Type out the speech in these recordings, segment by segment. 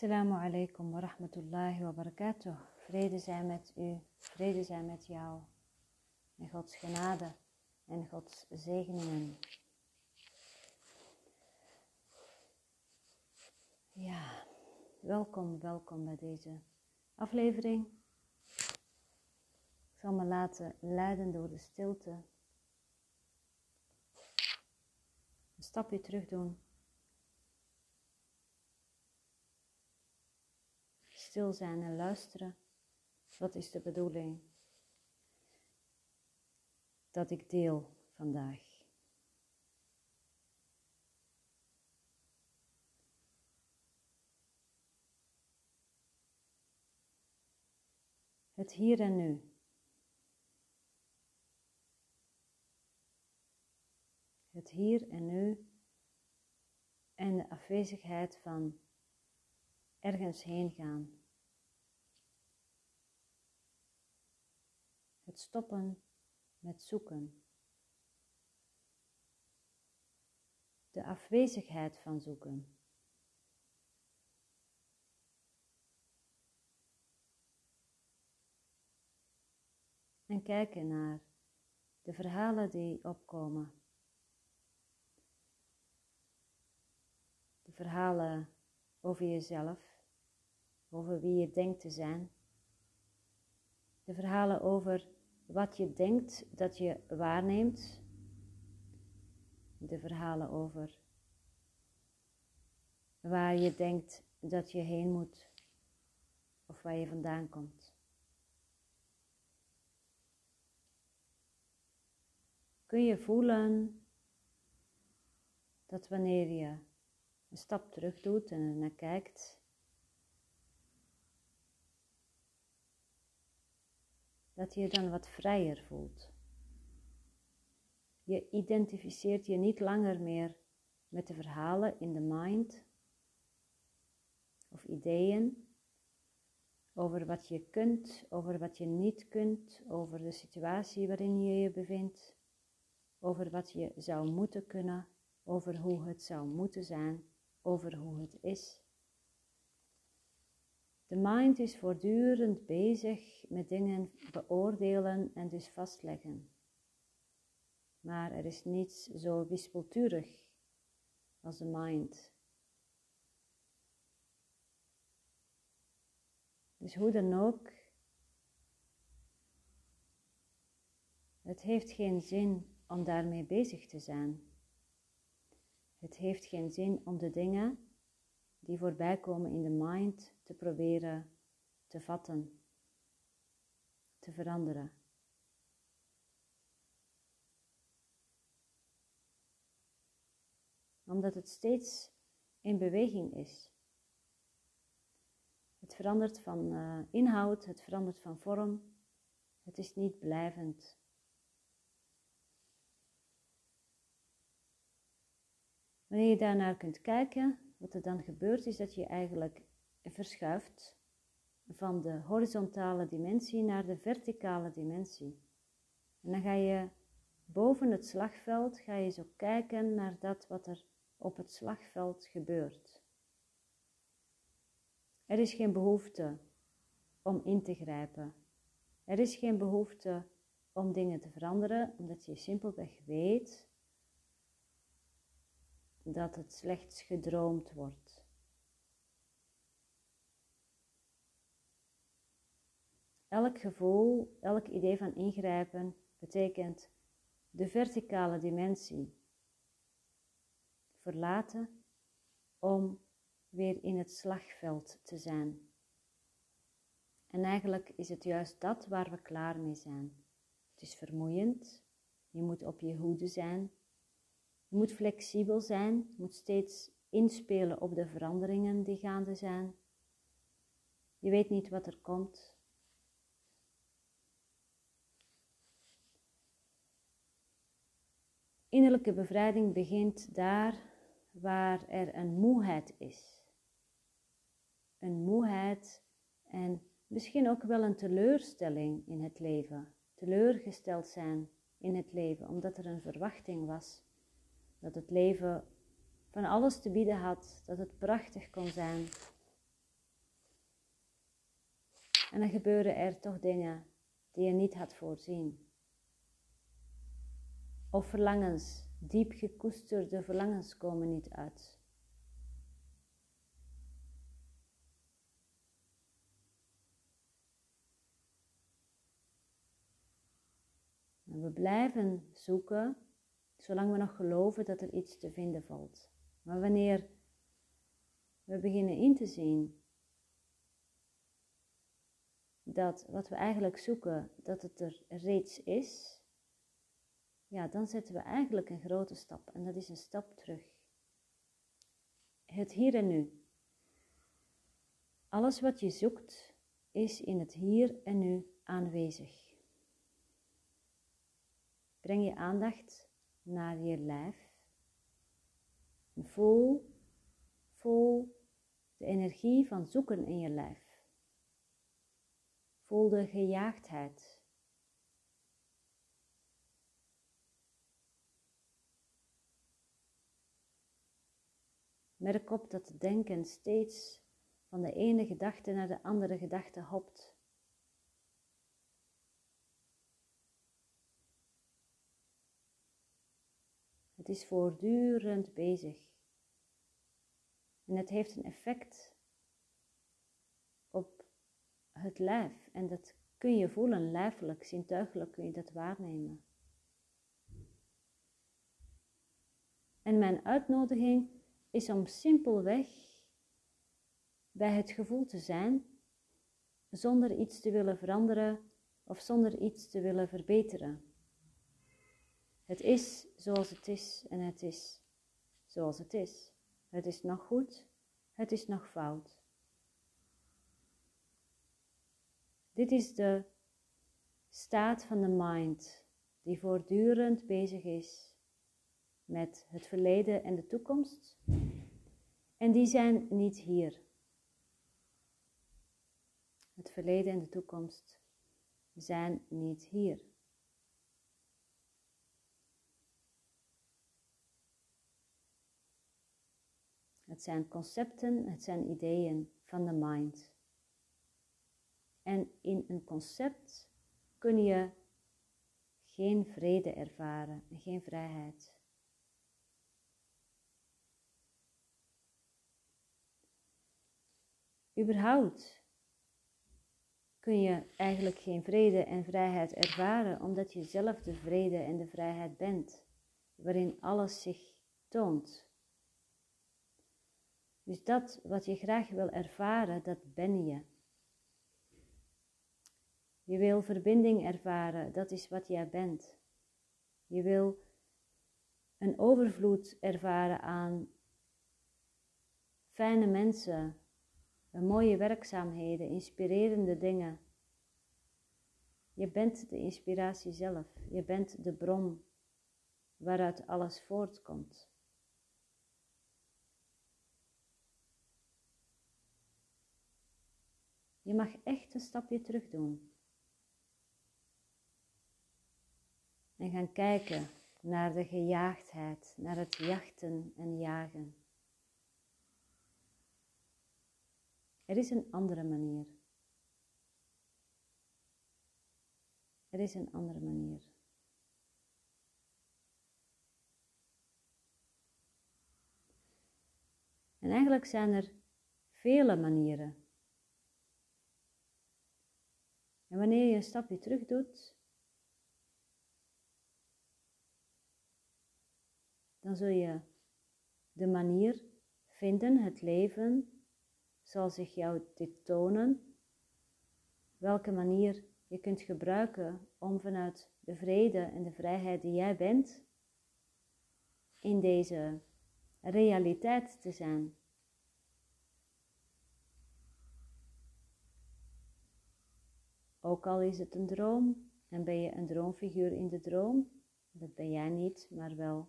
Assalamu alaikum wa rahmatullahi wa barakatuh. Vrede zijn met u, vrede zijn met jou. En Gods genade en Gods zegeningen. Ja, welkom, welkom bij deze aflevering. Ik zal me laten leiden door de stilte. Een stapje terug doen. Stil zijn en luisteren. Wat is de bedoeling dat ik deel vandaag? Het hier en nu. Het hier en nu en de afwezigheid van ergens heen gaan. Het stoppen met zoeken. De afwezigheid van zoeken. En kijken naar de verhalen die opkomen. De verhalen over jezelf, over wie je denkt te zijn. De verhalen over wat je denkt dat je waarneemt. De verhalen over waar je denkt dat je heen moet of waar je vandaan komt. Kun je voelen dat wanneer je een stap terug doet en er naar kijkt, dat je je dan wat vrijer voelt. Je identificeert je niet langer meer met de verhalen in de mind of ideeën over wat je kunt, over wat je niet kunt, over de situatie waarin je je bevindt, over wat je zou moeten kunnen, over hoe het zou moeten zijn, over hoe het is. De mind is voortdurend bezig met dingen beoordelen en dus vastleggen. Maar er is niets zo wispelturig als de mind. Dus hoe dan ook, het heeft geen zin om daarmee bezig te zijn. Het heeft geen zin om de dingen die voorbij komen in de mind te proberen te vatten, te veranderen. Omdat het steeds in beweging is. Het verandert van uh, inhoud, het verandert van vorm, het is niet blijvend. Wanneer je daarnaar kunt kijken, wat er dan gebeurt is dat je eigenlijk verschuift van de horizontale dimensie naar de verticale dimensie. En dan ga je boven het slagveld, ga je zo kijken naar dat wat er op het slagveld gebeurt. Er is geen behoefte om in te grijpen. Er is geen behoefte om dingen te veranderen, omdat je simpelweg weet dat het slechts gedroomd wordt. Elk gevoel, elk idee van ingrijpen betekent de verticale dimensie verlaten om weer in het slagveld te zijn. En eigenlijk is het juist dat waar we klaar mee zijn. Het is vermoeiend, je moet op je hoede zijn, je moet flexibel zijn, je moet steeds inspelen op de veranderingen die gaande zijn. Je weet niet wat er komt. Innerlijke bevrijding begint daar waar er een moeheid is. Een moeheid en misschien ook wel een teleurstelling in het leven. Teleurgesteld zijn in het leven omdat er een verwachting was dat het leven van alles te bieden had, dat het prachtig kon zijn, En dan gebeuren er toch dingen die je niet had voorzien. Of verlangens, diep gekoesterde verlangens komen niet uit. En we blijven zoeken zolang we nog geloven dat er iets te vinden valt. Maar wanneer we beginnen in te zien dat wat we eigenlijk zoeken, dat het er reeds is, ja, dan zetten we eigenlijk een grote stap en dat is een stap terug. Het hier en nu. Alles wat je zoekt is in het hier en nu aanwezig. Breng je aandacht naar je lijf. Voel, voel de energie van zoeken in je lijf. Voel de gejaagdheid. Merk op dat het denken steeds van de ene gedachte naar de andere gedachte hopt. Het is voortdurend bezig. En het heeft een effect op het lijf. En dat kun je voelen, lijfelijk, zintuigelijk kun je dat waarnemen. En mijn uitnodiging is om simpelweg bij het gevoel te zijn, zonder iets te willen veranderen of zonder iets te willen verbeteren. Het is zoals het is en het is zoals het is. Het is nog goed, het is nog fout. Dit is de staat van de mind die voortdurend bezig is met het verleden en de toekomst. En die zijn niet hier. Het verleden en de toekomst zijn niet hier. Het zijn concepten, het zijn ideeën van de mind. En in een concept kun je geen vrede ervaren en geen vrijheid. Überhaupt kun je eigenlijk geen vrede en vrijheid ervaren, omdat je zelf de vrede en de vrijheid bent, waarin alles zich toont. Dus dat wat je graag wil ervaren, dat ben je. Je wil verbinding ervaren, dat is wat jij bent. Je wil een overvloed ervaren aan fijne mensen, mooie werkzaamheden, inspirerende dingen. Je bent de inspiratie zelf. Je bent de bron waaruit alles voortkomt. Je mag echt een stapje terug doen. En gaan kijken naar de gejaagdheid, naar het jachten en jagen. Er is een andere manier. Er is een andere manier. En eigenlijk zijn er vele manieren. En wanneer je een stapje terug doet, dan zul je de manier vinden, het leven zal zich jou dit tonen, welke manier je kunt gebruiken om vanuit de vrede en de vrijheid die jij bent, in deze realiteit te zijn. Ook al is het een droom en ben je een droomfiguur in de droom, dat ben jij niet, maar wel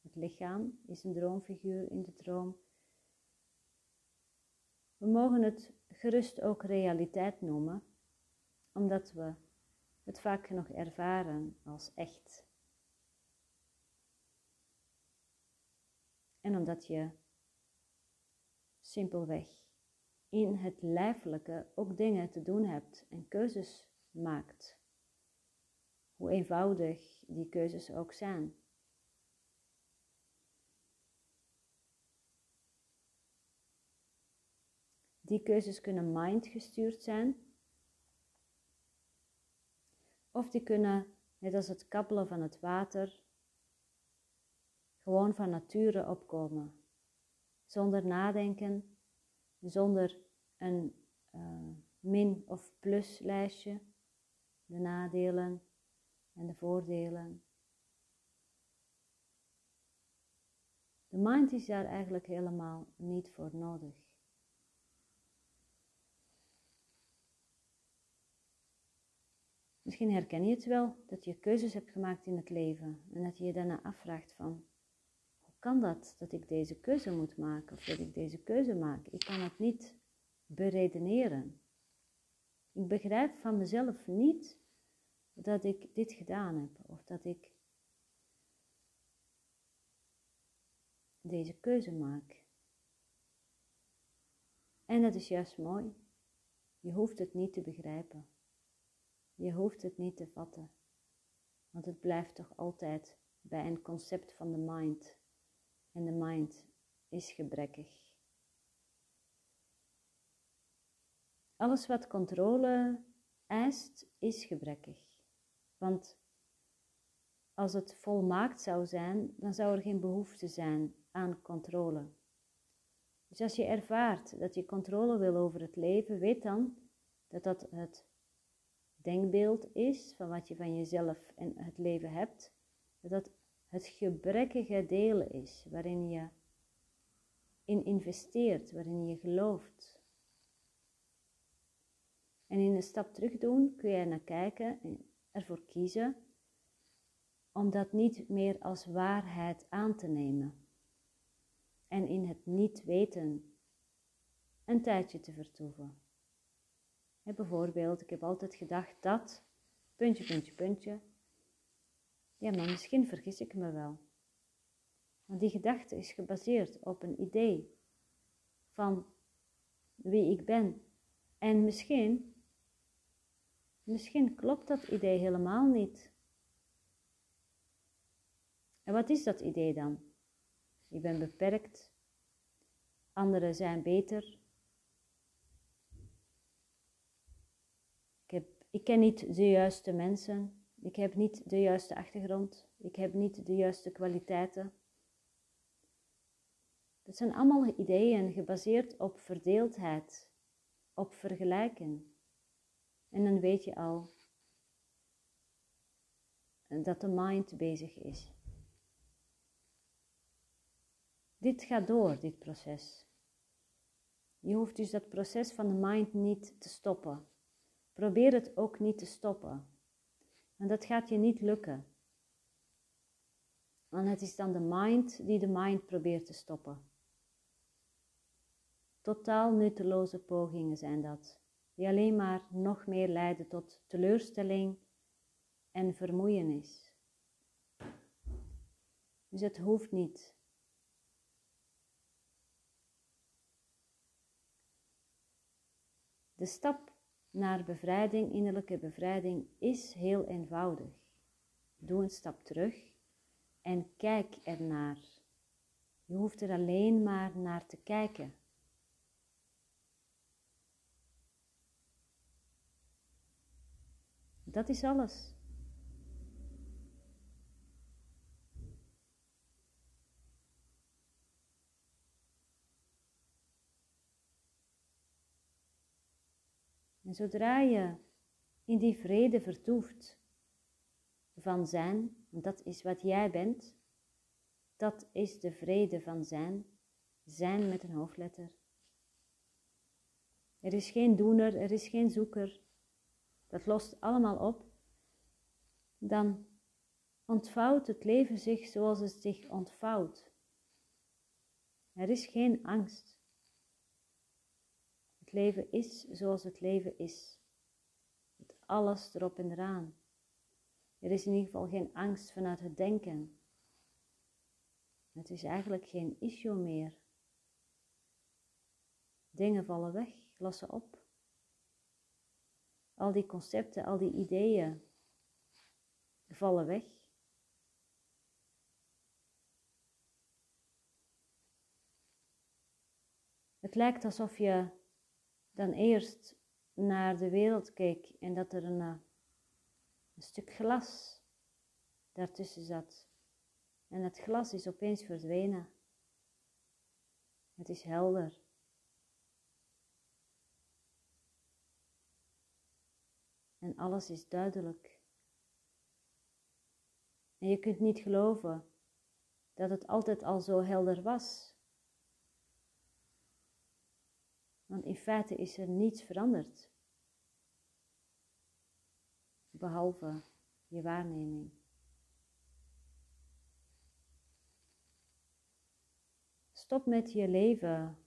het lichaam is een droomfiguur in de droom. We mogen het gerust ook realiteit noemen, omdat we het vaak nog ervaren als echt. En omdat je simpelweg in het lijfelijke ook dingen te doen hebt en keuzes maakt. Hoe eenvoudig die keuzes ook zijn. Die keuzes kunnen mind gestuurd zijn. Of die kunnen, net als het kabbelen van het water, gewoon van nature opkomen. Zonder nadenken, zonder een uh, min- of pluslijstje, de nadelen en de voordelen. De mind is daar eigenlijk helemaal niet voor nodig. Misschien herken je het wel dat je keuzes hebt gemaakt in het leven en dat je je daarna afvraagt van kan dat dat ik deze keuze moet maken of dat ik deze keuze maak? Ik kan het niet beredeneren. Ik begrijp van mezelf niet dat ik dit gedaan heb of dat ik deze keuze maak. En dat is juist mooi. Je hoeft het niet te begrijpen. Je hoeft het niet te vatten. Want het blijft toch altijd bij een concept van de mind. En de mind is gebrekkig. Alles wat controle eist, is gebrekkig. Want als het volmaakt zou zijn, dan zou er geen behoefte zijn aan controle. Dus als je ervaart dat je controle wil over het leven, weet dan dat dat het denkbeeld is van wat je van jezelf en het leven hebt, dat dat het gebrekkige deel is waarin je in investeert, waarin je gelooft. En in een stap terug doen kun je naar kijken en ervoor kiezen om dat niet meer als waarheid aan te nemen. En in het niet weten een tijdje te vertoeven. bijvoorbeeld, ik heb altijd gedacht dat, puntje, puntje, puntje. Ja, maar misschien vergis ik me wel. Want die gedachte is gebaseerd op een idee van wie ik ben. En misschien Misschien klopt dat idee helemaal niet. En wat is dat idee dan? Ik ben beperkt, anderen zijn beter. Ik, ik ken niet de juiste mensen, ik heb niet de juiste achtergrond, ik heb niet de juiste kwaliteiten. Dat zijn allemaal ideeën gebaseerd op verdeeldheid, op vergelijken. En dan weet je al dat de mind bezig is. Dit gaat door, dit proces. Je hoeft dus dat proces van de mind niet te stoppen. Probeer het ook niet te stoppen. Want dat gaat je niet lukken. Want het is dan de mind die de mind probeert te stoppen. Totaal nutteloze pogingen zijn dat die alleen maar nog meer leiden tot teleurstelling en vermoeienis. Dus het hoeft niet. De stap naar bevrijding, innerlijke bevrijding, is heel eenvoudig. Doe een stap terug en kijk ernaar. Je hoeft er alleen maar naar te kijken. Dat is alles. En zodra je in die vrede vertoeft van zijn, dat is wat jij bent, dat is de vrede van zijn, zijn met een hoofdletter. Er is geen doener, er is geen zoeker, dat lost allemaal op, dan ontvouwt het leven zich zoals het zich ontvouwt. Er is geen angst. Leven is zoals het leven is. Met alles erop en eraan. Er is in ieder geval geen angst vanuit het denken. Het is eigenlijk geen issue meer. dingen vallen weg, lossen op. Al die concepten, al die ideeën vallen weg. Het lijkt alsof je dan eerst naar de wereld keek en dat er een, eh, een stuk glas daartussen zat. En het glas is opeens verdwenen. Het is helder. En alles is duidelijk. En je kunt niet geloven dat het altijd al zo helder was. Want in feite is er niets veranderd. Behalve je waarneming. Stop met je leven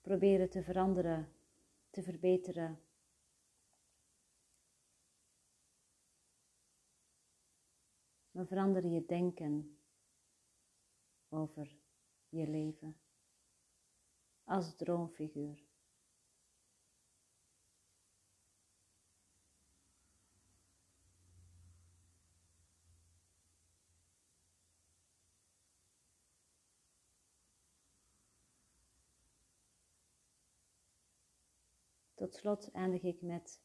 proberen te veranderen, te verbeteren. Maar verander je denken over je leven als droomfiguur. Tot slot eindig ik met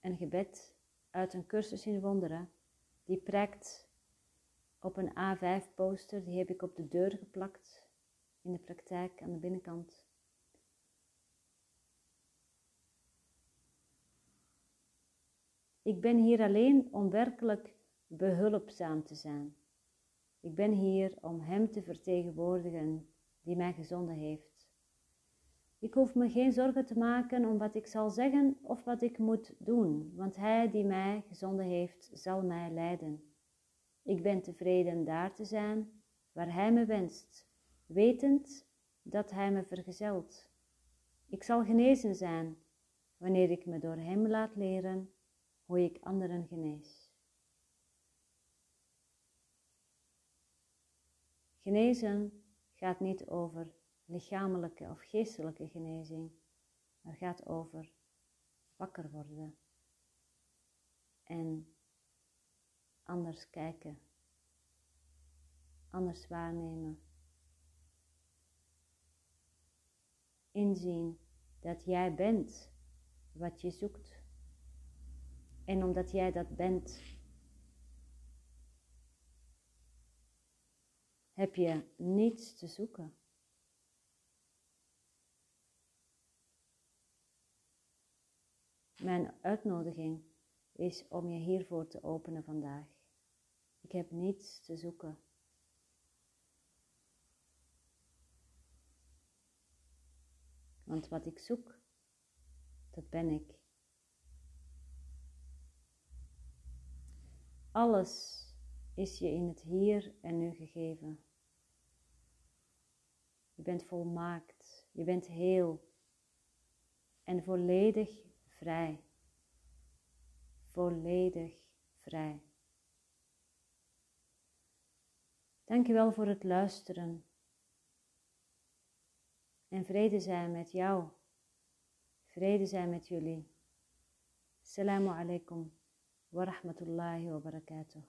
een gebed uit een cursus in wonderen. Die prijkt op een A5 poster, die heb ik op de deur geplakt in de praktijk aan de binnenkant. Ik ben hier alleen om werkelijk behulpzaam te zijn. Ik ben hier om Hem te vertegenwoordigen die mij gezonden heeft. Ik hoef me geen zorgen te maken om wat ik zal zeggen of wat ik moet doen, want Hij die mij gezonden heeft, zal mij leiden. Ik ben tevreden daar te zijn waar Hij me wenst, wetend dat Hij me vergezelt. Ik zal genezen zijn wanneer ik me door Hem laat leren hoe ik anderen genees. Genezen gaat niet over lichamelijke of geestelijke genezing, maar gaat over wakker worden en anders kijken, anders waarnemen. Inzien dat jij bent wat je zoekt. En omdat jij dat bent, heb je niets te zoeken. Mijn uitnodiging is om je hiervoor te openen vandaag. Ik heb niets te zoeken. Want wat ik zoek, dat ben ik. Alles is je in het hier en nu gegeven. Je bent volmaakt, je bent heel en volledig vrij. Volledig vrij. Dankjewel voor het luisteren. En vrede zijn met jou. Vrede zijn met jullie. Assalamu alaikum wa rahmatullahi wa barakatuh.